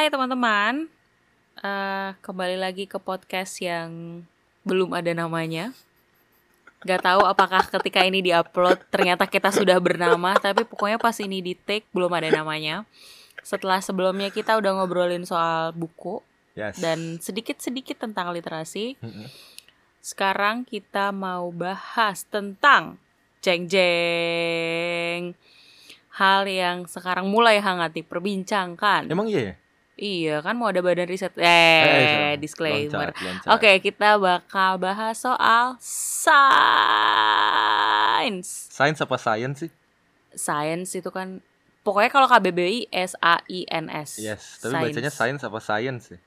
Hai teman-teman, Eh, kembali lagi ke podcast yang belum ada namanya. Gak tahu apakah ketika ini diupload ternyata kita sudah bernama, tapi pokoknya pas ini di take belum ada namanya. Setelah sebelumnya kita udah ngobrolin soal buku Yes. dan sedikit-sedikit tentang literasi. Sekarang kita mau bahas tentang jeng jeng hal yang sekarang mulai hangat diperbincangkan. Emang iya ya? Iya kan mau ada badan riset. Eh, sorry. disclaimer. Loncat, loncat. Oke, kita bakal bahas soal sains. Sains apa science sih? Sains itu kan pokoknya kalau KBBI S A I N S. Yes, tapi Sains. bacanya science apa science sih?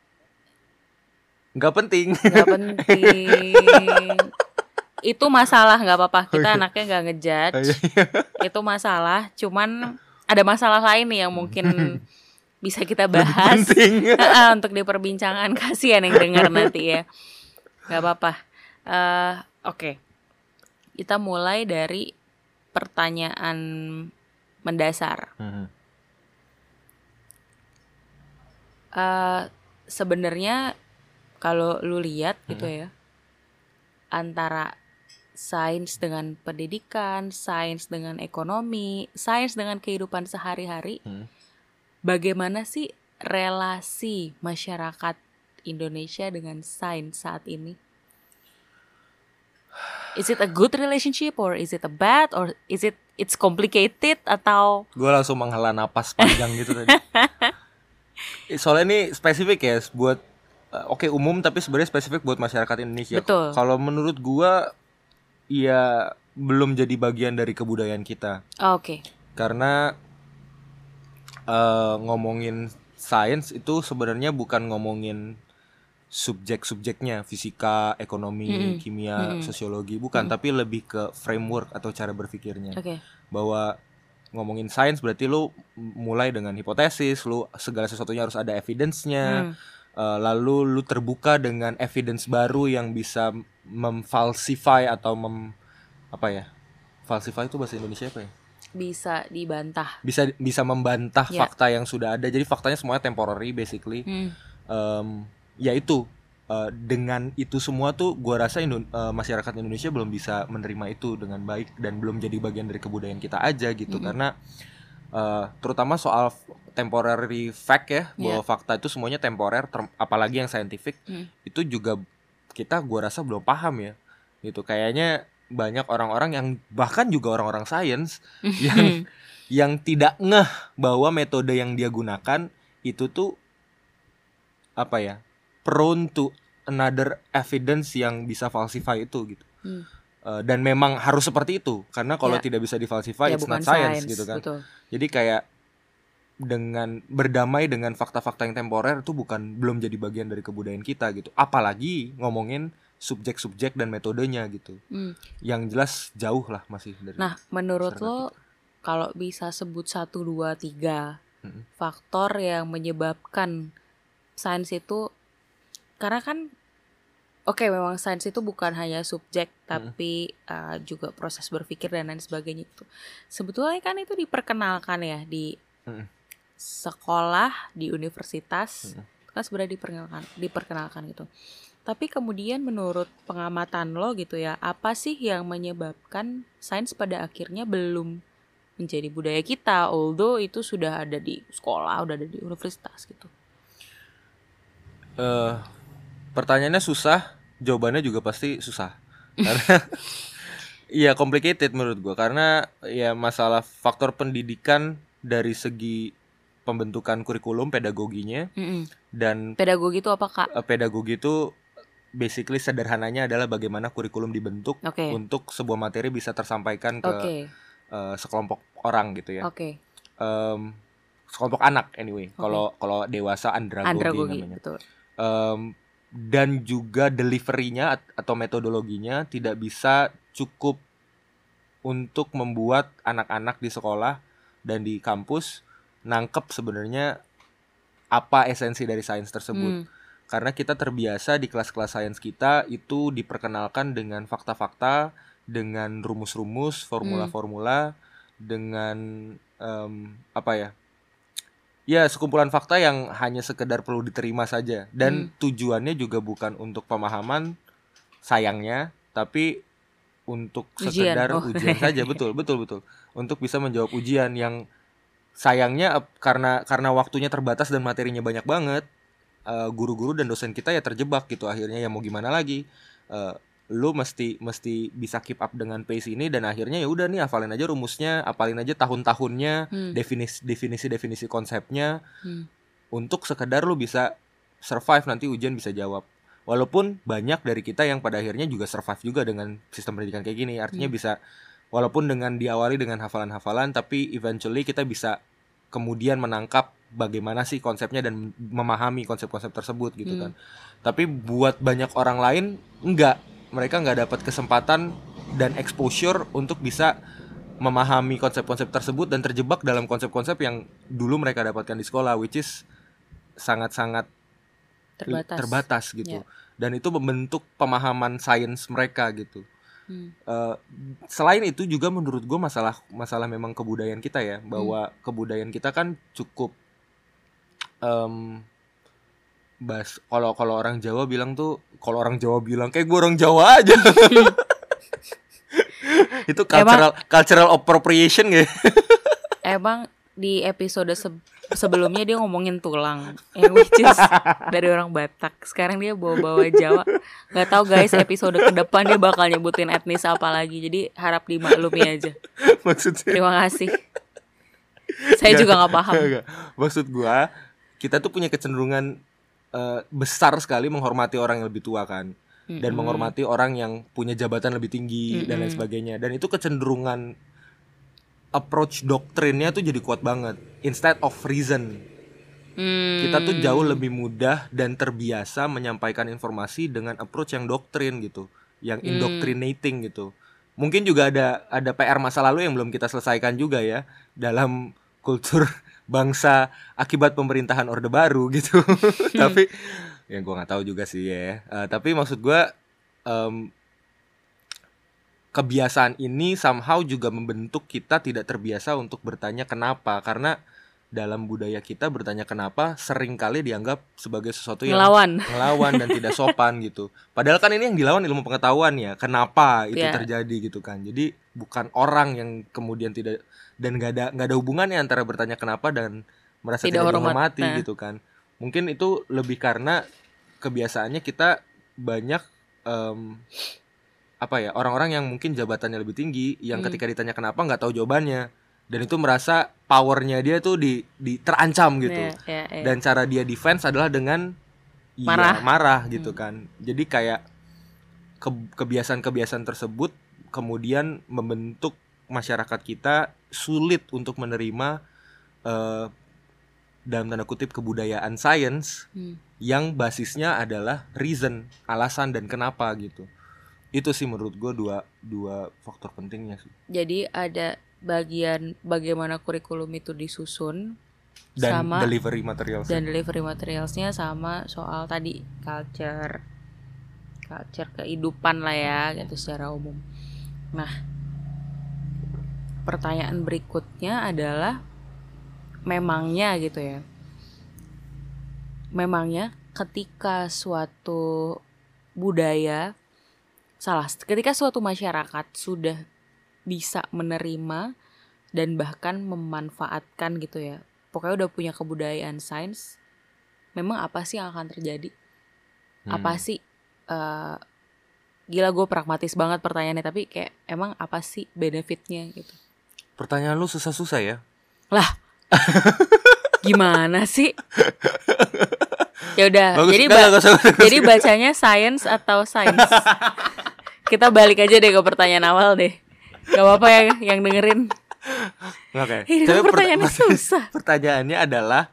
Nggak penting. Nggak penting. itu masalah nggak apa-apa. Kita Oh, iya. anaknya nggak ngejudge. Oh, iya. itu masalah. Cuman ada masalah lain nih yang mungkin bisa kita bahas. Ah, untuk diperbincangkan kasihan yang dengar nanti ya nggak apa-apa Eh, oke kita mulai dari pertanyaan mendasar. Eh, sebenarnya kalau lu lihat gitu Hmm. ya antara sains dengan pendidikan sains dengan ekonomi sains dengan kehidupan sehari-hari Hmm. Bagaimana sih relasi masyarakat Indonesia dengan sains saat ini? Is it a good relationship or is it a bad or is it it's complicated atau Gue langsung menghela napas panjang gitu tadi. Soalnya ini spesifik ya buat eh, oke umum tapi sebenarnya spesifik buat masyarakat Indonesia. Betul. Kalau menurut gua ya belum jadi bagian dari kebudayaan kita. Oh, oke karena eh, ngomongin sains itu sebenarnya bukan ngomongin subjek-subjeknya fisika, ekonomi, Mm-mm. kimia, Mm-mm. sosiologi bukan, tapi lebih ke framework atau cara berpikirnya. oke Bahwa ngomongin sains berarti lu mulai dengan hipotesis, lu segala sesuatunya harus ada evidence-nya, Hmm, eh, lalu lu terbuka dengan evidence baru yang bisa memfalsify atau mem apa ya? Falsify itu bahasa Indonesia apa ya? Bisa dibantah. bisa bisa membantah Ya. fakta yang sudah ada. Jadi faktanya semuanya temporary basically. Hmm, Em, ya itu eh, dengan itu semua tuh gua rasa Indo- eh, masyarakat Indonesia belum bisa menerima itu dengan baik dan belum jadi bagian dari kebudayaan kita aja gitu Mm-mm. karena eh, terutama soal temporary fact ya bahwa fakta itu semuanya temporer apalagi yang scientific Hmm. itu juga kita gua rasa belum paham ya gitu kayaknya banyak orang-orang yang bahkan juga orang-orang sains yang yang tidak ngeh bahwa metode yang dia gunakan itu tuh apa ya prone to another evidence yang bisa falsify itu gitu Hmm. Eh, dan memang harus seperti itu karena kalau Ya. tidak bisa difalsify ya it's bukan not science sains gitu kan betul. jadi kayak dengan berdamai dengan fakta-fakta yang temporer itu bukan belum jadi bagian dari kebudayaan kita gitu apalagi ngomongin subjek-subjek dan metodenya gitu Hmm. yang jelas jauh lah masih dari Nah, menurut lo kita. kalau bisa sebut satu dua tiga Mm-mm. faktor yang menyebabkan sains itu karena kan oke memang sains itu bukan hanya subjek tapi uh, juga proses berpikir dan lain sebagainya itu sebetulnya kan itu diperkenalkan ya di Mm-mm. sekolah di universitas itu kan sebenarnya diperkenalkan diperkenalkan gitu tapi kemudian menurut pengamatan lo gitu ya apa sih yang menyebabkan sains pada akhirnya belum menjadi budaya kita although itu sudah ada di sekolah udah ada di universitas gitu eh pertanyaannya susah, jawabannya juga pasti susah. Karena iya complicated menurut gua karena ya masalah faktor pendidikan dari segi pembentukan kurikulum pedagoginya Mm-mm. dan pedagogi itu apa kak eh, pedagogi itu basically sederhananya adalah bagaimana kurikulum dibentuk oke. untuk sebuah materi bisa tersampaikan ke oke. eh, sekelompok orang gitu ya. oke. Em, sekelompok anak anyway. Kalau kalau dewasa andragogi, andragogi namanya. betul. Em, dan juga deliverynya at- atau metodologinya tidak bisa cukup untuk membuat anak-anak di sekolah dan di kampus nangkep sebenarnya apa esensi dari sains tersebut. Hmm, karena kita terbiasa di kelas-kelas sains kita itu diperkenalkan dengan fakta-fakta dengan rumus-rumus formula-formula dengan em, apa ya ya sekumpulan fakta yang hanya sekedar perlu diterima saja dan Hmm. tujuannya juga bukan untuk pemahaman sayangnya tapi untuk Ujian. sekedar Oh. ujian saja betul betul betul untuk bisa menjawab ujian yang sayangnya karena karena waktunya terbatas dan materinya banyak banget eh, guru-guru dan dosen kita ya terjebak gitu akhirnya ya mau gimana lagi Eh, lu mesti mesti bisa keep up dengan pace ini dan akhirnya ya udah nih hafalin aja rumusnya apalin aja tahun-tahunnya Hmm. definisi definisi definisi konsepnya Hmm. untuk sekedar lu bisa survive nanti ujian bisa jawab walaupun banyak dari kita yang pada akhirnya juga survive juga dengan sistem pendidikan kayak gini artinya Hmm. bisa walaupun dengan diawali dengan hafalan-hafalan tapi eventually kita bisa kemudian menangkap bagaimana sih konsepnya dan memahami konsep-konsep tersebut gitu Hmm. kan tapi buat banyak orang lain enggak mereka nggak dapat kesempatan dan exposure untuk bisa memahami konsep-konsep tersebut dan terjebak dalam konsep-konsep yang dulu mereka dapatkan di sekolah which is sangat-sangat terbatas. terbatas gitu Ya. dan itu membentuk pemahaman sains mereka gitu Hmm. Eh, selain itu juga menurut gue masalah masalah memang kebudayaan kita ya bahwa Hmm. kebudayaan kita kan cukup em bas kalau kalau orang Jawa bilang tuh kalau orang Jawa bilang kayak gue orang Jawa aja itu cultural cultural appropriation ya Emang di episode se- sebelumnya dia ngomongin tulang, yang which is dari orang Batak. Sekarang dia bawa-bawa Jawa. Gak tahu guys episode ke depan dia bakal nyebutin etnis apa lagi. Jadi harap dimaklumi aja. maksudnya Terima kasih. Saya juga nggak paham. Nggak, nggak. Maksud gua, kita tuh punya kecenderungan eh, besar sekali menghormati orang yang lebih tua kan, dan Mm-mm. menghormati orang yang punya jabatan lebih tinggi dan lain sebagainya. Dan itu kecenderungan approach doktrinnya tuh jadi kuat banget. Instead of reason, Hmm. kita tuh jauh lebih mudah dan terbiasa menyampaikan informasi dengan approach yang doktrin gitu, yang Hmm. indoctrinating gitu. Mungkin juga ada ada PR masa lalu yang belum kita selesaikan juga ya dalam kultur bangsa akibat pemerintahan Orde Baru gitu. tapi ya gua nggak tahu juga sih ya. Eh, tapi maksud gua em, kebiasaan ini somehow juga membentuk kita tidak terbiasa untuk bertanya kenapa karena dalam budaya kita bertanya kenapa sering kali dianggap sebagai sesuatu yang ngelawan. ngelawan dan tidak sopan gitu. Padahal kan ini yang dilawan ilmu pengetahuan ya. Kenapa itu Ya. terjadi gitu kan? Jadi bukan orang yang kemudian tidak dan nggak ada nggak ada hubungannya antara bertanya kenapa dan merasa Tidak tidak, hormat. dihormati Nah. gitu kan. Mungkin itu lebih karena kebiasaannya kita banyak em, apa ya orang-orang yang mungkin jabatannya lebih tinggi yang Hmm. ketika ditanya kenapa nggak tahu jawabannya dan itu merasa powernya dia tuh di, di terancam gitu Ya, ya, ya. dan cara dia defense adalah dengan ya, Marah. marah gitu Hmm. kan jadi kayak ke- kebiasaan-kebiasaan tersebut kemudian membentuk masyarakat kita sulit untuk menerima eh, dalam tanda kutip kebudayaan sains Hmm. yang basisnya adalah reason alasan dan kenapa gitu itu sih menurut gue dua dua faktor pentingnya sih Jadi ada bagian bagaimana kurikulum itu disusun dan sama delivery material dan delivery materialsnya sama soal tadi culture culture kehidupan lah ya gitu secara umum. Nah, pertanyaan berikutnya adalah memangnya gitu ya. Memangnya ketika suatu budaya salah. Ketika suatu masyarakat sudah bisa menerima dan bahkan memanfaatkan gitu ya pokoknya udah punya kebudayaan sains memang apa sih yang akan terjadi? Hmm. apa sih eh, gila gue pragmatis banget pertanyaannya tapi kayak emang apa sih benefitnya gitu? Pertanyaan lu susah-susah ya? Gimana sih? Ya udah jadi ba- jadi bacanya science atau science kita balik aja deh ke pertanyaan awal deh gak apa-apa ya yang dengerin Oke. ini Tapi kan pertanyaannya perta- susah Pertanyaannya adalah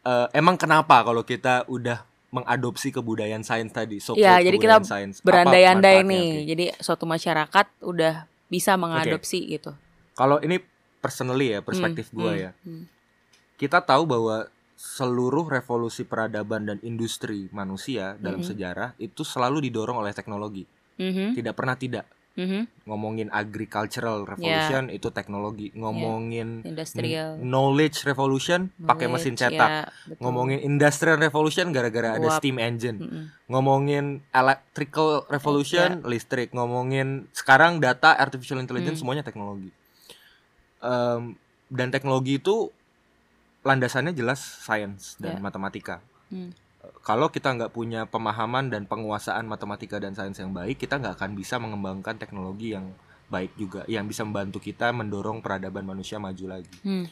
eh, emang kenapa kalau kita udah mengadopsi kebudayaan sains tadi? So Ya, jadi kita berandai-andai nih. Oke. Jadi suatu masyarakat udah bisa mengadopsi gitu. Kalau ini personally ya, perspektif Hmm, gua hmm, ya. hmm. Kita tahu bahwa seluruh revolusi peradaban dan industri manusia dalam Mhm. sejarah itu selalu didorong oleh teknologi. Mhm, Tidak pernah tidak. Mhm. ngomongin agricultural revolution itu teknologi, ngomongin Industrial. n- knowledge revolution pakai mesin knowledge, cetak, ya, betul. ngomongin industrial revolution gara-gara ada steam engine, Mm-mm. ngomongin electrical revolution listrik, ngomongin sekarang data artificial intelligence Hmm. semuanya teknologi. Em, dan teknologi itu landasannya jelas science dan Ya. matematika. Hmm. Kalau kita nggak punya pemahaman dan penguasaan matematika dan sains yang baik, kita nggak akan bisa mengembangkan teknologi yang baik juga, yang bisa membantu kita mendorong peradaban manusia maju lagi. Hmm.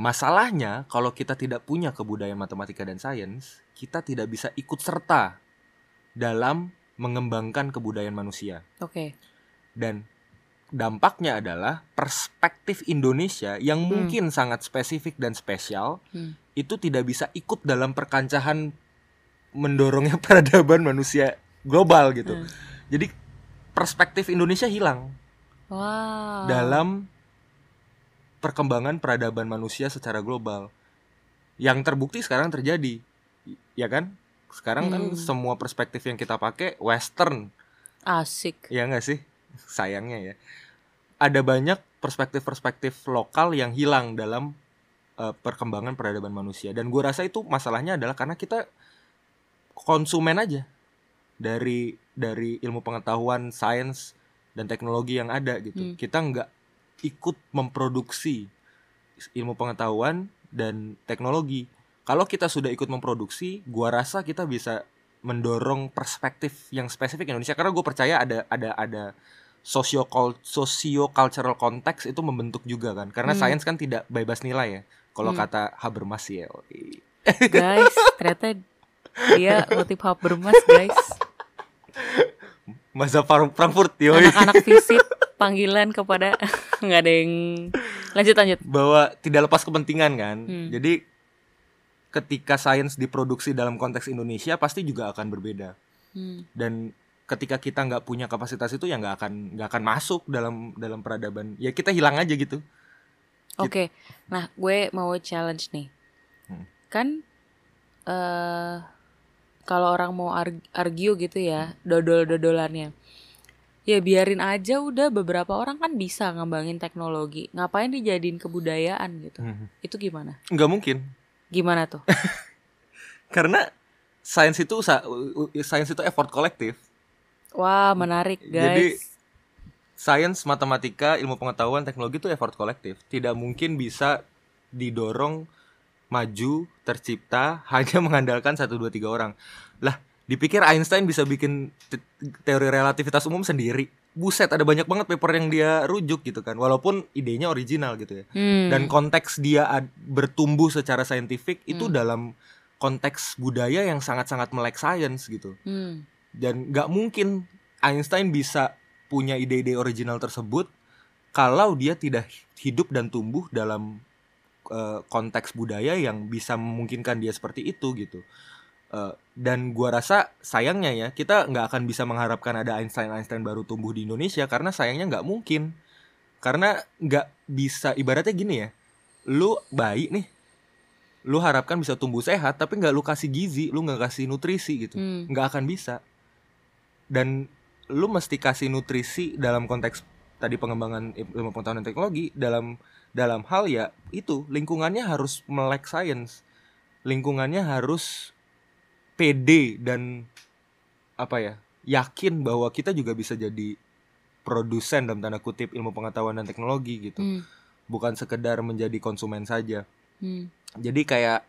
Masalahnya, kalau kita tidak punya kebudayaan matematika dan sains, kita tidak bisa ikut serta dalam mengembangkan kebudayaan manusia. Oke. Dan dampaknya adalah perspektif Indonesia yang Hmm. mungkin sangat spesifik dan spesial Hmm. itu tidak bisa ikut dalam perkancahan mendorongnya peradaban manusia global gitu. Hmm. Jadi perspektif Indonesia hilang Wow. dalam perkembangan peradaban manusia secara global. Yang terbukti sekarang terjadi. Ya kan? Sekarang kan Hmm. semua perspektif yang kita pakai western asik. Ya nggak sih? Sayangnya ya. Ada banyak perspektif-perspektif lokal yang hilang dalam eh, perkembangan peradaban manusia. Dan gue rasa itu masalahnya adalah karena kita konsumen aja dari dari ilmu pengetahuan, sains dan teknologi yang ada gitu. Hmm. Kita nggak ikut memproduksi ilmu pengetahuan dan teknologi. Kalau kita sudah ikut memproduksi, gua rasa kita bisa mendorong perspektif yang spesifik Indonesia karena gue percaya ada ada ada socio cultural konteks itu membentuk juga kan karena Hmm. sains kan tidak bebas nilai ya kalau Hmm. kata Habermas ya Guys, ternyata dia motif Habermas, guys. masa Frankfurt yoi Anak-anak visit panggilan kepada nggak ada yang lanjut lanjut. bahwa tidak lepas kepentingan kan Hmm. jadi ketika sains diproduksi dalam konteks Indonesia pasti juga akan berbeda Hmm. dan ketika kita nggak punya kapasitas itu ya nggak akan nggak akan masuk dalam dalam peradaban ya kita hilang aja gitu Oke, nah gue mau challenge nih. Hmm. Kan eh kalau orang mau arg- argue gitu ya, dodol-dodolannya. Ya biarin aja udah beberapa orang kan bisa ngembangin teknologi. Ngapain dijadiin kebudayaan gitu. Mhm. Itu gimana? nggak mungkin Gimana tuh? karena sains itu sains itu effort kolektif Wah, menarik, Jadi, guys. sains matematika ilmu pengetahuan teknologi itu effort kolektif tidak mungkin bisa didorong maju tercipta hanya mengandalkan satu dua tiga orang lah dipikir Einstein bisa bikin te- teori relativitas umum sendiri buset ada banyak banget paper yang dia rujuk gitu kan walaupun idenya original gitu ya Hmm. dan konteks dia bertumbuh secara saintifik itu Hmm. dalam konteks budaya yang sangat-sangat melek sains gitu Hmm. Dan nggak mungkin Einstein bisa punya ide-ide original tersebut kalau dia tidak hidup dan tumbuh dalam eh, konteks budaya yang bisa memungkinkan dia seperti itu gitu. Eh, dan gua rasa sayangnya ya kita nggak akan bisa mengharapkan ada Einstein Einstein baru tumbuh di Indonesia karena sayangnya nggak mungkin. Karena nggak bisa ibaratnya gini ya lu bayi nih lu harapkan bisa tumbuh sehat tapi nggak lu kasih gizi lu nggak kasih nutrisi gitu. Hmm. nggak akan bisa dan lu mesti kasih nutrisi dalam konteks tadi pengembangan ilmu pengetahuan dan teknologi dalam dalam hal ya itu lingkungannya harus melek sains lingkungannya harus pede dan apa ya yakin bahwa kita juga bisa jadi produsen dalam tanda kutip ilmu pengetahuan dan teknologi gitu Hmm. bukan sekedar menjadi konsumen saja Hmm. jadi kayak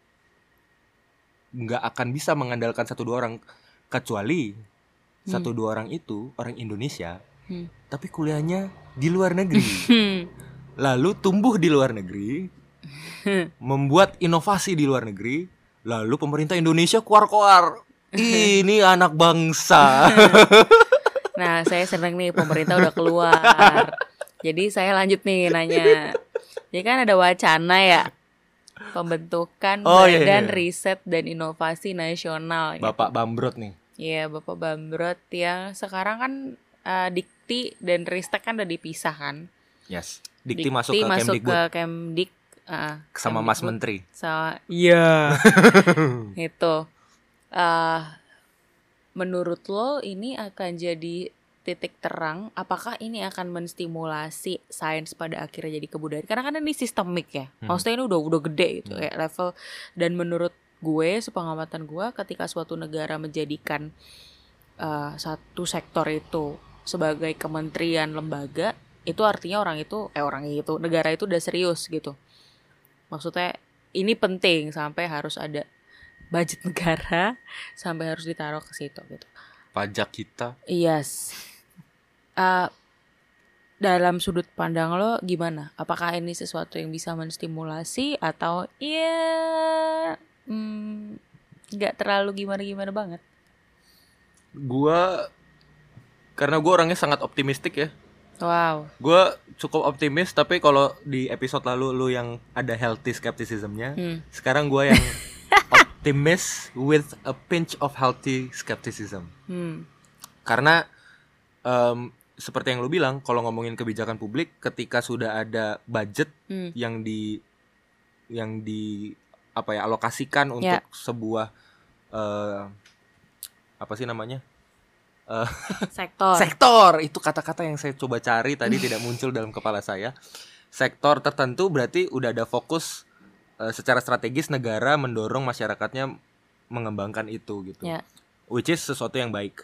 nggak akan bisa mengandalkan satu dua orang kecuali Hmm. satu dua orang itu orang Indonesia Hmm. tapi kuliahnya di luar negeri lalu tumbuh di luar negeri membuat inovasi di luar negeri lalu pemerintah Indonesia kuar-kuar ini anak bangsa Nah, saya seneng nih pemerintah udah keluar. Jadi saya lanjut nih nanya. Jadi kan ada wacana ya pembentukan Oh, iya, Badan iya. Riset dan Inovasi Nasional. gitu. Bapak Bambrot nih Iya, Bapak Bambrot yang sekarang kan eh, Dikti dan Ristek kan udah dipisah kan. yes. Dikti, masuk ke masuk Kemdikbud. ke Kemdik eh, sama Mas Menteri. Sama iya. Itu. Eh menurut lo ini akan jadi titik terang? Apakah ini akan menstimulasi sains pada akhirnya jadi kebudayaan? Karena kan ini sistemik ya. Hmm. maksudnya ini udah udah gede gitu Hmm. kayak level. Dan menurut gue sepengamatan gue ketika suatu negara menjadikan uh, satu sektor itu sebagai kementerian lembaga itu artinya orang itu eh orang itu negara itu udah serius gitu maksudnya ini penting sampai harus ada budget negara sampai harus ditaruh ke situ gitu Pajak kita Yes. Uh, dalam sudut pandang lo gimana? Apakah ini sesuatu yang bisa menstimulasi atau ya hmm, nggak terlalu gimana-gimana banget? gua karena gua orangnya sangat optimistik ya. Wow. Gua cukup optimis tapi kalau di episode lalu lu yang ada healthy skepticismnya, Hmm. sekarang gua yang optimis with a pinch of healthy skepticism. Hmm. Karena em, seperti yang lu bilang, kalau ngomongin kebijakan publik, ketika sudah ada budget Hmm. yang di yang di apa ya alokasikan untuk Ya. sebuah eh, apa sih namanya Sektor. sektor itu kata-kata yang saya coba cari tadi tidak muncul dalam kepala saya sektor tertentu berarti udah ada fokus eh, secara strategis negara mendorong masyarakatnya mengembangkan itu gitu Ya. which is sesuatu yang baik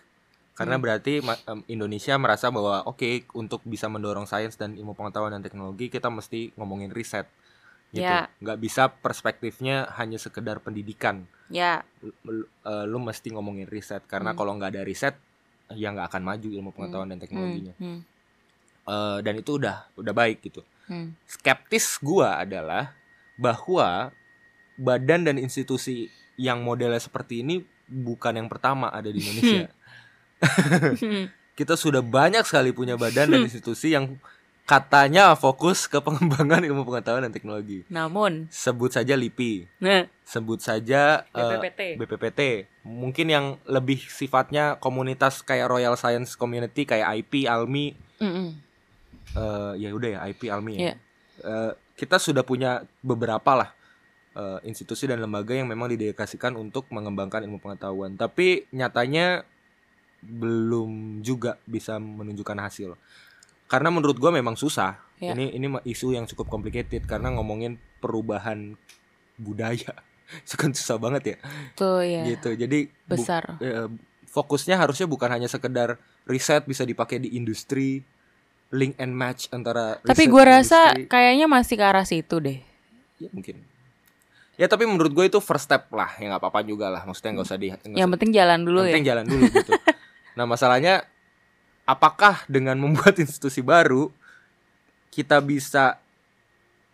karena Hmm. berarti em, Indonesia merasa bahwa oke untuk bisa mendorong sains dan ilmu pengetahuan dan teknologi kita mesti ngomongin riset gitu Ya. nggak bisa perspektifnya hanya sekedar pendidikan ya. lu, lu- eh, lu mesti ngomongin riset karena Hmm. kalau nggak ada riset ya nggak akan maju ilmu pengetahuan dan Hmm. teknologinya Hmm. Eh, dan itu udah udah baik gitu Hmm. skeptis gua adalah bahwa badan dan institusi yang modelnya seperti ini bukan yang pertama ada di Indonesia kita sudah banyak sekali punya badan dan institusi yang katanya fokus ke pengembangan ilmu pengetahuan dan teknologi. Namun, sebut saja LIPI nah, sebut saja eh, BPPT. BPPT mungkin yang lebih sifatnya komunitas kayak Royal Science Community kayak IP Almi. Mm-mm. eh, ya udah ya IP Almi ya. Iya. Eh, kita sudah punya beberapa lah eh, institusi dan lembaga yang memang didedikasikan untuk mengembangkan ilmu pengetahuan. Tapi nyatanya belum juga bisa menunjukkan hasil karena menurut gua memang susah Ya. ini ini isu yang cukup complicated karena ngomongin perubahan budaya kan susah banget ya Tuh ya. gitu jadi bu- Besar. eh, fokusnya harusnya bukan hanya sekedar riset bisa dipakai di industri link and match antara Tapi gue rasa industri. kayaknya masih ke arah situ deh. ya mungkin ya tapi menurut gue itu first step lah ya nggak apa-apa juga lah maksudnya nggak usah di Yang usah- penting jalan dulu yang ya. penting jalan dulu gitu nah masalahnya apakah dengan membuat institusi baru kita bisa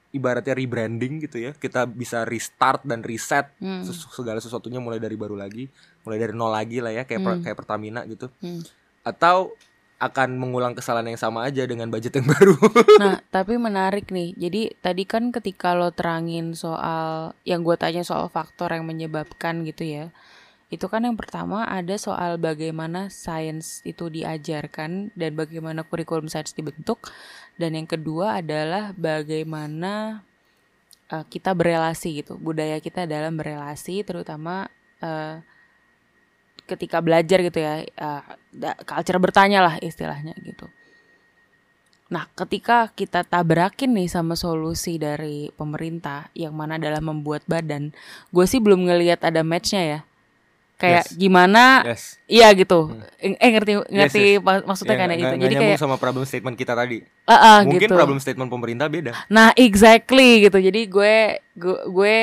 ibaratnya rebranding gitu ya kita bisa restart dan reset Hmm. segala sesuatunya mulai dari baru lagi mulai dari nol lagi lah ya kayak per- Hmm. kayak Pertamina gitu Hmm. atau akan mengulang kesalahan yang sama aja dengan budget yang baru Nah, tapi menarik nih. Jadi tadi kan ketika lo terangin soal yang gue tanya soal faktor yang menyebabkan gitu ya. Itu kan yang pertama ada soal bagaimana sains itu diajarkan dan bagaimana kurikulum sains dibentuk. Dan yang kedua adalah bagaimana uh, kita berelasi gitu. Budaya kita dalam berelasi terutama uh, ketika belajar gitu ya. Uh, culture bertanya lah istilahnya gitu. Nah, ketika kita tabrakin nih sama solusi dari pemerintah yang mana adalah membuat badan, gue sih belum ngelihat ada matchnya ya. Kayak Yes. gimana? yes Iya gitu. Eh eh, ngerti ngerti yes. mak- maksudnya Ya, kayak nggak- gitu. nggak Jadi kayak sama problem statement kita tadi ah, ah, mungkin gitu. problem statement pemerintah beda Nah, exactly gitu. Jadi gue gue, gue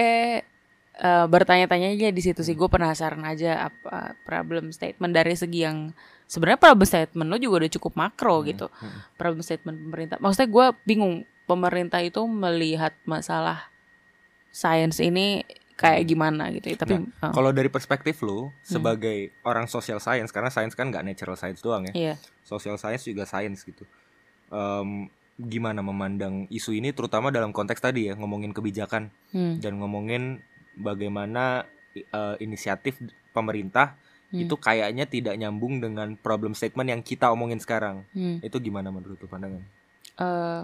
eh, bertanya-tanya aja di situ sih. Gue penasaran aja apa problem statement dari segi yang sebenarnya problem statement lo juga udah cukup makro gitu. Hmm. Problem statement pemerintah. Maksudnya gue bingung pemerintah itu melihat masalah sains ini kayak gimana gitu. ya. Tapi eh, kalau dari perspektif lu Hmm. sebagai orang social science karena sains kan nggak natural science doang ya iya. social science juga sains gitu Em, gimana memandang isu ini terutama dalam konteks tadi ya ngomongin kebijakan Hmm, dan ngomongin bagaimana eh, inisiatif pemerintah hmm, itu kayaknya tidak nyambung dengan problem statement yang kita omongin sekarang hmm. itu gimana menurut lu pandangan Eh,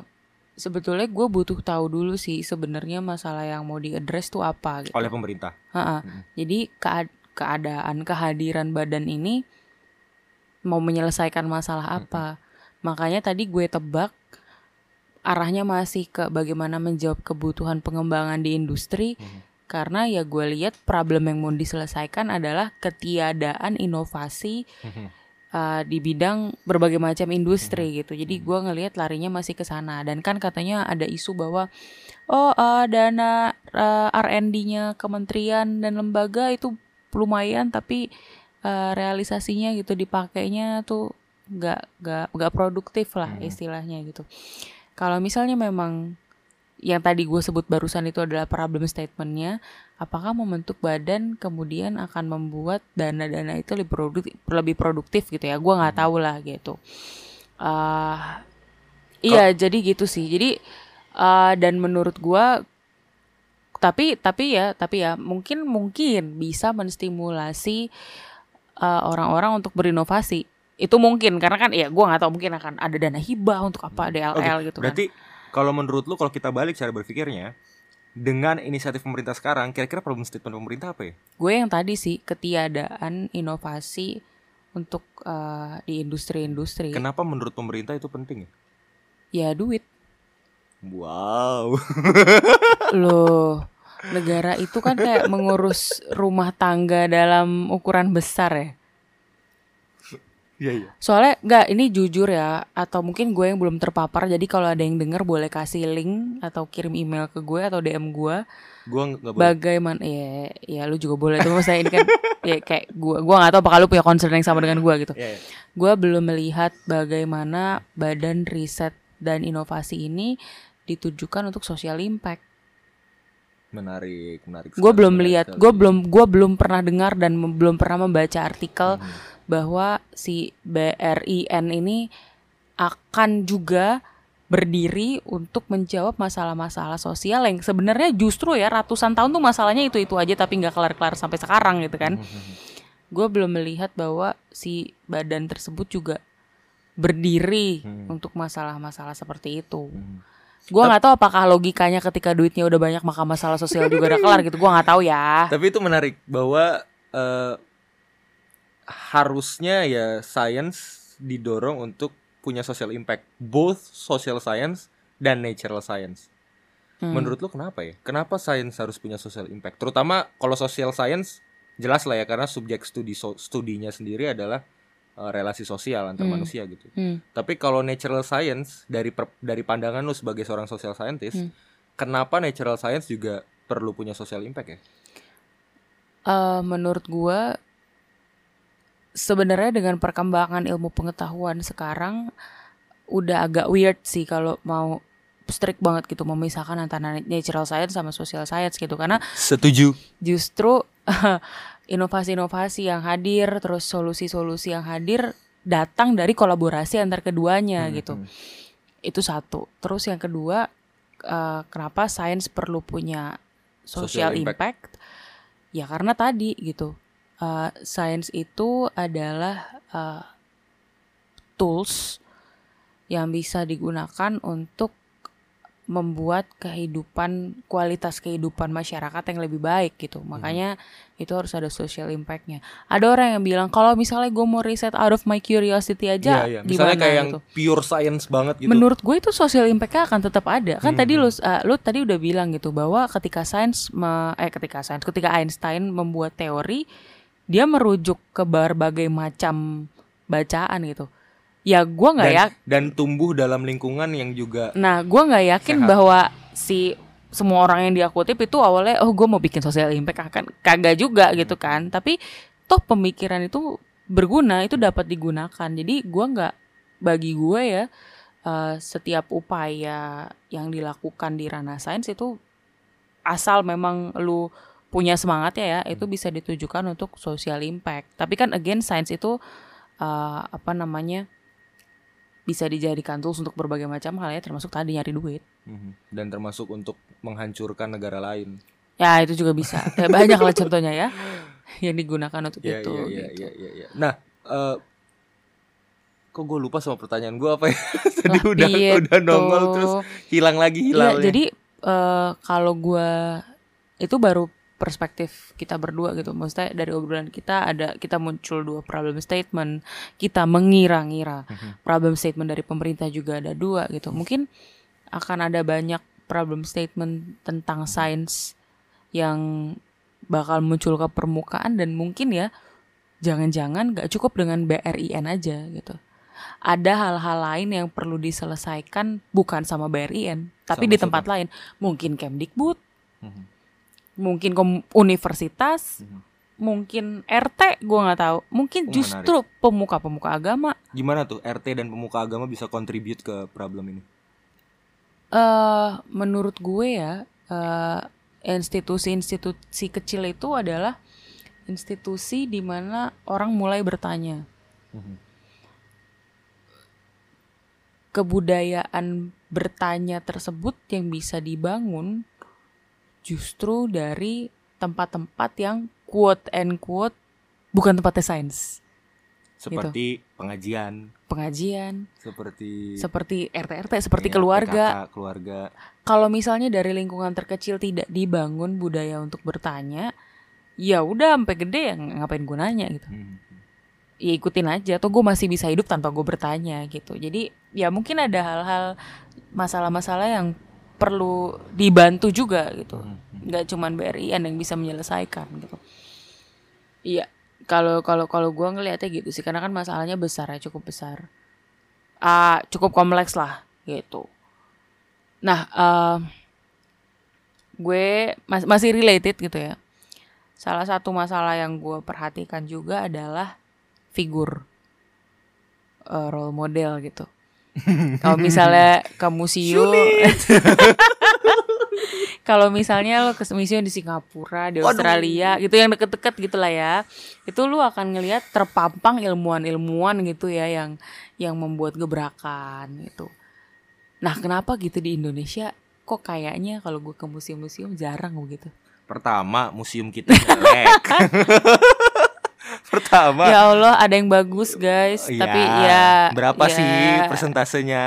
sebetulnya gue butuh tahu dulu sih sebenarnya masalah yang mau diadres tuh apa gitu. oleh pemerintah Ha-ha. Mm. Jadi kead- keadaan kehadiran badan ini mau menyelesaikan masalah apa. Makanya tadi gue tebak arahnya masih ke bagaimana menjawab kebutuhan pengembangan di industri Mhm. karena ya gue lihat problem yang mau diselesaikan adalah ketiadaan inovasi Mhm. Uh, di bidang berbagai macam industri gitu. Jadi gue ngelihat larinya masih ke sana dan kan katanya ada isu bahwa oh uh, dana uh, R&D-nya kementerian dan lembaga itu lumayan tapi uh, realisasinya gitu dipakainya tuh nggak nggak nggak produktif lah Hmm. istilahnya gitu. Kalau misalnya memang yang tadi gue sebut barusan itu adalah problem statementnya, apakah membentuk badan kemudian akan membuat dana-dana itu lebih produktif, lebih produktif gitu ya? Gue nggak tahu lah gitu. Ah, iya, jadi gitu sih. Jadi ah, dan menurut gue, tapi tapi ya tapi ya mungkin mungkin bisa menstimulasi ah, orang-orang untuk berinovasi. Itu mungkin karena kan ya gue nggak tahu mungkin akan ada dana hibah untuk apa DLL gitu kan. Berarti kalau menurut lu kalau kita balik cara berpikirnya dengan inisiatif pemerintah sekarang, kira-kira problem statement pemerintah apa ya? gue yang tadi sih ketiadaan inovasi untuk eh, di industri-industri Kenapa menurut pemerintah itu penting ya? ya duit Wow. loh negara itu kan kayak mengurus rumah tangga dalam ukuran besar ya Iya iya. soalnya nggak ini jujur ya atau mungkin gue yang belum terpapar jadi kalau ada yang denger boleh kasih link atau kirim email ke gue atau DM gue Gua nggak boleh. bagaimana ya ya lu juga boleh tuh maksudnya ini kan ya kayak gue gue nggak tahu apakah lu punya concern yang sama dengan gue gitu Iya, iya. gue belum melihat bagaimana badan riset dan inovasi ini ditujukan untuk social impact. Menarik, menarik. Gue belum melihat, gue belum gue belum pernah dengar dan belum pernah membaca artikel Hmm. Bahwa si BRIN ini akan juga berdiri untuk menjawab masalah-masalah sosial yang sebenarnya justru ya ratusan tahun tuh masalahnya itu itu aja tapi nggak kelar-kelar sampai sekarang gitu kan. Hmm. gue belum melihat bahwa si badan tersebut juga berdiri Hmm. untuk masalah-masalah seperti itu. Hmm. Gue nggak tahu apakah logikanya ketika duitnya udah banyak maka masalah sosial juga udah kelar gitu. Gue nggak tahu ya. Tapi itu menarik bahwa eh, harusnya ya science didorong untuk punya social impact, both social science dan natural science. Hmm. Menurut lu kenapa ya? Kenapa science harus punya social impact? Terutama kalau social science jelas lah ya karena subjek studi so- studinya sendiri adalah eh, relasi sosial antar Hmm. manusia gitu. Hmm. Tapi kalau natural science dari per- dari pandangan lu sebagai seorang social scientist, Hmm. kenapa natural science juga perlu punya social impact ya? Eh, menurut gue sebenarnya dengan perkembangan ilmu pengetahuan sekarang udah agak weird sih kalau mau strict banget gitu memisahkan antara natural science sama social science gitu karena Setuju. justru inovasi-inovasi yang hadir terus solusi-solusi yang hadir datang dari kolaborasi antar keduanya Hmm, gitu hmm. itu satu terus yang kedua eh, kenapa sains perlu punya social, Social impact. impact. ya karena tadi gitu eh, sains itu adalah eh, tools yang bisa digunakan untuk membuat kehidupan kualitas kehidupan masyarakat yang lebih baik gitu Hmm. makanya itu harus ada social impactnya ada orang yang bilang kalau misalnya gue mau riset out of my curiosity aja Iya, iya. Misalnya gimana kayak yang gitu pure science banget gitu. menurut gue itu social impactnya akan tetap ada kan Hmm. tadi lu uh, lu tadi udah bilang gitu bahwa ketika sains eh ketika sains ketika Einstein membuat teori dia merujuk ke berbagai macam bacaan gitu. Ya gue nggak ya dan tumbuh dalam lingkungan yang juga nah gue nggak yakin Sehat. bahwa si semua orang yang dia kutip itu awalnya oh gue mau bikin social impact. Akan kagak juga gitu kan. Tapi toh pemikiran itu berguna itu dapat digunakan. Jadi gue nggak bagi gue ya eh, setiap upaya yang dilakukan di ranah sains itu asal memang lu punya semangatnya ya itu bisa ditujukan untuk social impact tapi kan again sains itu eh, apa namanya bisa dijadikan tools untuk berbagai macam hal ya termasuk tadi nyari duit Mhm. dan termasuk untuk menghancurkan negara lain. ya itu juga bisa ya, banyak lah contohnya ya yang digunakan untuk Iya itu iya iya gitu. iya iya. iya. Nah, eh kok gue lupa sama pertanyaan gue apa ya? Tadi Lah, udah piye udah nongol terus hilang lagi Iya, hilang. jadi eh, kalau gua itu baru perspektif kita berdua gitu. Maksudnya dari obrolan kita ada kita muncul dua problem statement, kita mengira-ngira. Problem statement dari pemerintah juga ada dua gitu. Mungkin akan ada banyak problem statement tentang sains yang bakal muncul ke permukaan dan mungkin ya jangan-jangan gak cukup dengan BRIN aja gitu. Ada hal-hal lain yang perlu diselesaikan bukan sama BRIN, tapi Sama di tempat lain. Mungkin Kemdikbud, Mhm. Mungkin kom- universitas, Mhm. mungkin RT, gue nggak tahu. Mungkin Oh, justru pemuka-pemuka agama. Gimana tuh RT dan pemuka agama bisa contribute ke problem ini? eh menurut gue ya, eh, institusi-institusi kecil itu adalah institusi di mana orang mulai bertanya. Mhm. Kebudayaan bertanya tersebut yang bisa dibangun justru dari tempat-tempat yang quote and quote bukan tempatnya sains. Seperti pengajian, Pengajian, seperti seperti RT-RT, seperti ya, keluarga. PKK, keluarga. Kalau misalnya dari lingkungan terkecil tidak dibangun budaya untuk bertanya, ya udah sampai gede ya ngapain gunanya gitu. Mhm. Ya ikutin aja, atau gue masih bisa hidup tanpa gue bertanya gitu. Jadi ya mungkin ada hal-hal masalah-masalah yang perlu dibantu juga gitu. Mhm. Nggak cuman BRIN yang bisa menyelesaikan gitu. Iya, kalau kalau kalau gue ngelihatnya gitu sih, karena kan masalahnya besar ya, cukup besar. Ah, cukup kompleks lah gitu. Nah, eh, gue mas- masih related gitu ya. Salah satu masalah yang gue perhatikan juga adalah figur eh, role model gitu. Kalau misalnya ke museum, kalau misalnya lo ke museum di Singapura, di Waduh. Australia, gitu yang deket-deket gitu lah ya, itu lu akan ngelihat terpampang ilmuwan-ilmuwan gitu ya yang yang membuat gebrakan gitu. Nah, kenapa gitu di Indonesia kok kayaknya kalau gue ke museum-museum jarang begitu? Pertama, museum kita jelek. Pertama, Ya Allah, ada yang bagus guys, ya, tapi ya berapa ya, sih persentasenya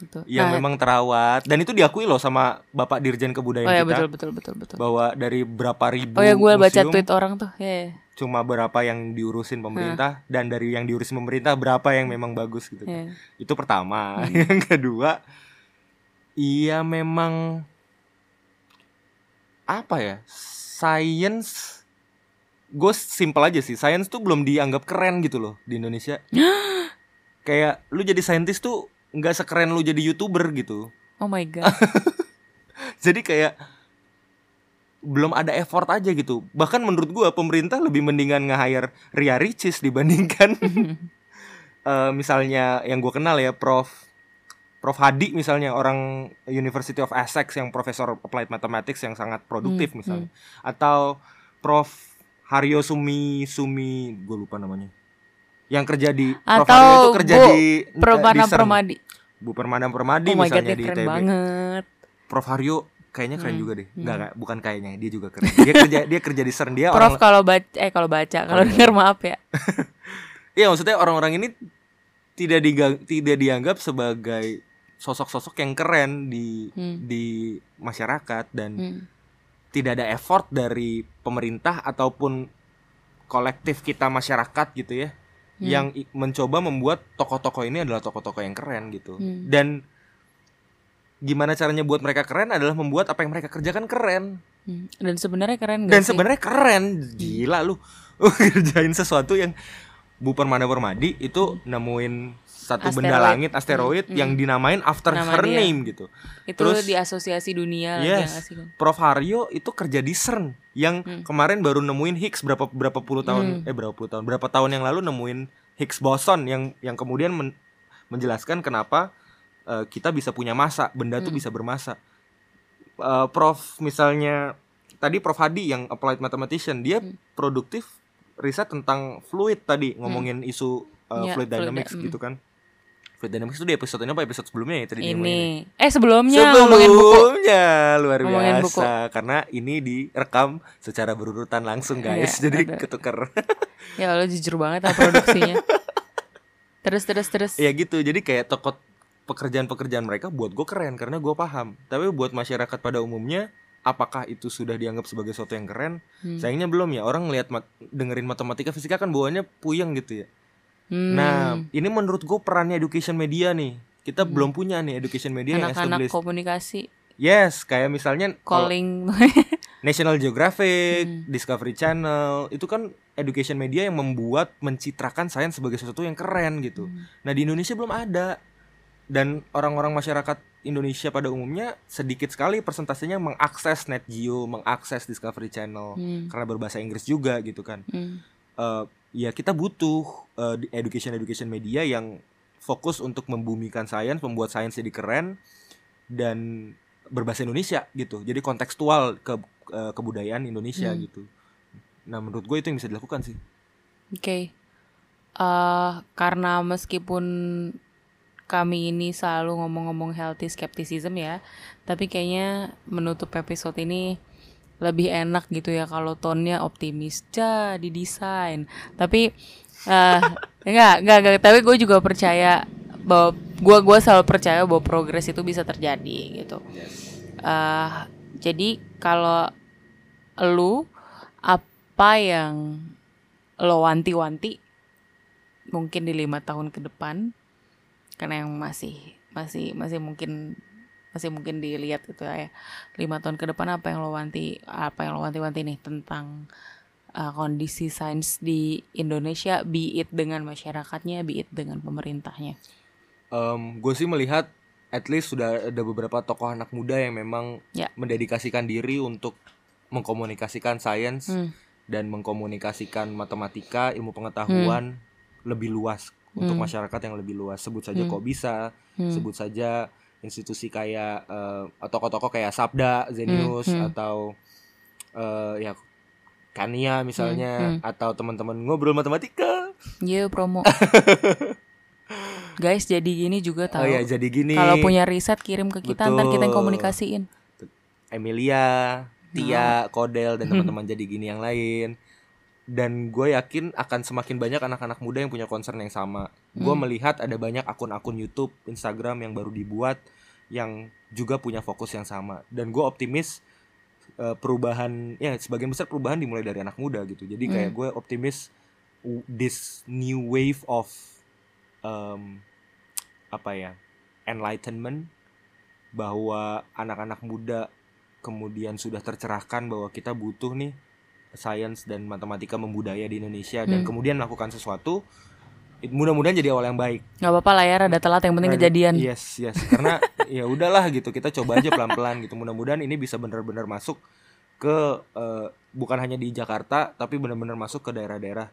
gitu. yang Nah, memang terawat dan itu diakui loh sama Bapak Dirjen Kebudayaan Oh ya kita betul betul betul betul. bahwa dari berapa ribu Oh ya gue baca tweet orang tuh. Ya. ya, cuma berapa yang diurusin pemerintah dan dari yang diurusin pemerintah berapa yang memang bagus gitu. ya. Itu pertama. Hmm. Yang kedua, iya memang apa ya? Science gue simple aja sih. Science tuh belum dianggap keren gitu loh di Indonesia. Kayak lu jadi saintis tuh nggak sekeren lu jadi youtuber gitu. Oh my god. Jadi kayak belum ada effort aja gitu. Bahkan menurut gua pemerintah lebih mendingan nge-hire Ria Ricis dibandingkan eh, misalnya yang gua kenal ya Prof Prof Hadi misalnya orang University of Essex yang profesor applied mathematics yang sangat produktif Hmm, misalnya atau Prof Haryo Sumi Sumi gue lupa namanya yang kerja di Prof Atau Haryo itu kerja Bu di di Permana. Permadi. Bu Permana Permadi Oh god, misalnya dia di keren ITB banget. Prof Haryo kayaknya keren Hmm, juga deh. hmm. Enggak, enggak, bukan kayaknya, dia juga keren. Dia kerja dia kerja di CERN dia Prof orang kalau baca eh kalau baca, kalau Oh, denger maaf ya. Iya, maksudnya orang-orang ini tidak diga- tidak dianggap sebagai sosok-sosok yang keren di Hmm. di masyarakat dan Hmm. Tidak ada effort dari pemerintah ataupun kolektif kita masyarakat gitu ya Hmm. yang mencoba membuat tokoh-tokoh ini adalah tokoh-tokoh yang keren gitu. Hmm. Dan gimana caranya buat mereka keren adalah membuat apa yang mereka kerjakan keren. Hmm. Dan sebenarnya keren gak Dan sih? sebenarnya keren, gila lu. Kerjain sesuatu yang Bu Permana Permadi itu nemuin satu benda Asteroid. langit asteroid Hmm, yang hmm. dinamain after Nama her dia. name gitu. itu terus- di asosiasi dunia Yes. ya Kan? Prof Haryo itu kerja di CERN yang Hmm. kemarin baru nemuin Higgs berapa berapa puluh tahun Hmm. eh berapa puluh tahun berapa tahun yang lalu nemuin Higgs boson yang yang kemudian men- menjelaskan kenapa eh, kita bisa punya massa benda tuh Hmm. bisa bermassa. Eh, Prof misalnya tadi Prof Hadi yang applied mathematician dia Hmm. produktif riset tentang fluid tadi ngomongin isu eh, Ya, fluid fluid, dynamics mm. gitu kan. Fluid dynamics itu di episode ini apa episode sebelumnya ya tadi ya? Ini. Eh sebelumnya ngomongin buku. Sebelumnya luar Ngomongin biasa karena ini direkam secara berurutan langsung guys. Iya, jadi ada. ketuker. Ya Allah jujur banget lah produksinya. terus terus terus. ya gitu. Jadi kayak tokoh pekerjaan-pekerjaan mereka buat gue keren karena gue paham. Tapi buat masyarakat pada umumnya apakah itu sudah dianggap sebagai sesuatu yang keren? Hmm. Sayangnya belum ya. Orang ngelihat mat- dengerin matematika fisika kan bawaannya puyeng gitu ya. Hmm. Nah, ini menurut gue perannya education media nih. Kita belum punya nih education media yang anak-anak established. komunikasi Yes, kayak misalnya kalau calling National Geographic, Hmm. Discovery Channel, itu kan education media yang membuat mencitrakan sains sebagai sesuatu yang keren gitu. Hmm. Nah, di Indonesia belum ada. Dan orang-orang masyarakat Indonesia pada umumnya sedikit sekali persentasenya mengakses Net Geo, mengakses Discovery Channel Hmm. karena berbahasa Inggris juga gitu kan. Hmm. Eh, ya kita butuh education education media yang fokus untuk membumikan sains, membuat sains jadi keren dan berbahasa Indonesia gitu. Jadi kontekstual ke eh, kebudayaan Indonesia Hmm. gitu. Nah, menurut gue itu yang bisa dilakukan sih. Oke. Eh, karena meskipun kami ini selalu ngomong-ngomong healthy skepticism ya, tapi kayaknya menutup episode ini lebih enak gitu ya kalau tonnya optimis ja didesain. Tapi eh enggak, enggak, enggak, tapi gue juga percaya bahwa gue gua selalu percaya bahwa progres itu bisa terjadi gitu. eh jadi kalau lu apa yang lo wanti-wanti mungkin di lima tahun ke depan karena yang masih masih masih mungkin masih mungkin dilihat gitu ya lima tahun ke depan apa yang lo wanti apa yang lo wanti-wanti nih tentang uh, kondisi sains di Indonesia be it dengan masyarakatnya be it dengan pemerintahnya gue sih melihat at least sudah ada beberapa tokoh anak muda yang memang Ya. mendedikasikan diri untuk mengkomunikasikan sains Hmm. dan mengkomunikasikan matematika, ilmu pengetahuan lebih luas untuk Hmm. masyarakat yang lebih luas. Sebut saja Hmm. kok bisa, Hmm. sebut saja institusi kayak eh, tokoh-tokoh kayak Sabda, Zenius Hmm, hmm. atau eh, ya Kania misalnya Hmm, atau teman-teman ngobrol matematika. Iya promo guys jadi gini juga tahu Oh ya jadi gini. kalau punya riset kirim ke kita ntar kita yang Betul. komunikasiin Emilia. Tia, Kodel dan teman-teman jadi gini yang lain. Dan gue yakin akan semakin banyak anak-anak muda yang punya concern yang sama. Gue Hmm. melihat ada banyak akun-akun YouTube, Instagram yang baru dibuat yang juga punya fokus yang sama. Dan gue optimis eh, perubahan, ya sebagian besar perubahan dimulai dari anak muda gitu. Jadi kayak Hmm. gue optimis this new wave of em, apa ya enlightenment bahwa anak-anak muda kemudian sudah tercerahkan bahwa kita butuh nih sains dan matematika membudaya di Indonesia dan Hmm. kemudian melakukan sesuatu mudah-mudahan jadi awal yang baik. nggak apa-apa lah ya rada telat yang penting Rada- kejadian Yes, yes. Karena ya udahlah gitu kita coba aja pelan-pelan gitu. Mudah-mudahan ini bisa benar-benar masuk ke eh, bukan hanya di Jakarta tapi benar-benar masuk ke daerah-daerah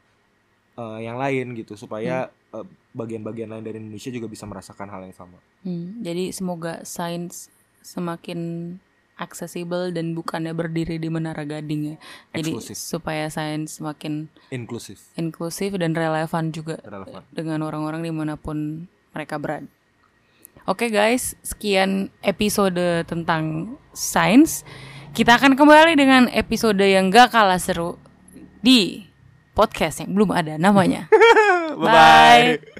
eh, yang lain gitu supaya eh, bagian-bagian lain dari Indonesia juga bisa merasakan hal yang sama. Hmm, jadi semoga sains semakin aksesibel dan bukannya berdiri di menara gading ya. Jadi Eksklusif. supaya sains semakin Inklusif, inklusif dan relevan juga relevan. dengan orang-orang di mana pun mereka berada. Oke guys, sekian episode tentang sains. Kita akan kembali dengan episode yang gak kalah seru di podcast yang belum ada namanya. Bye-bye.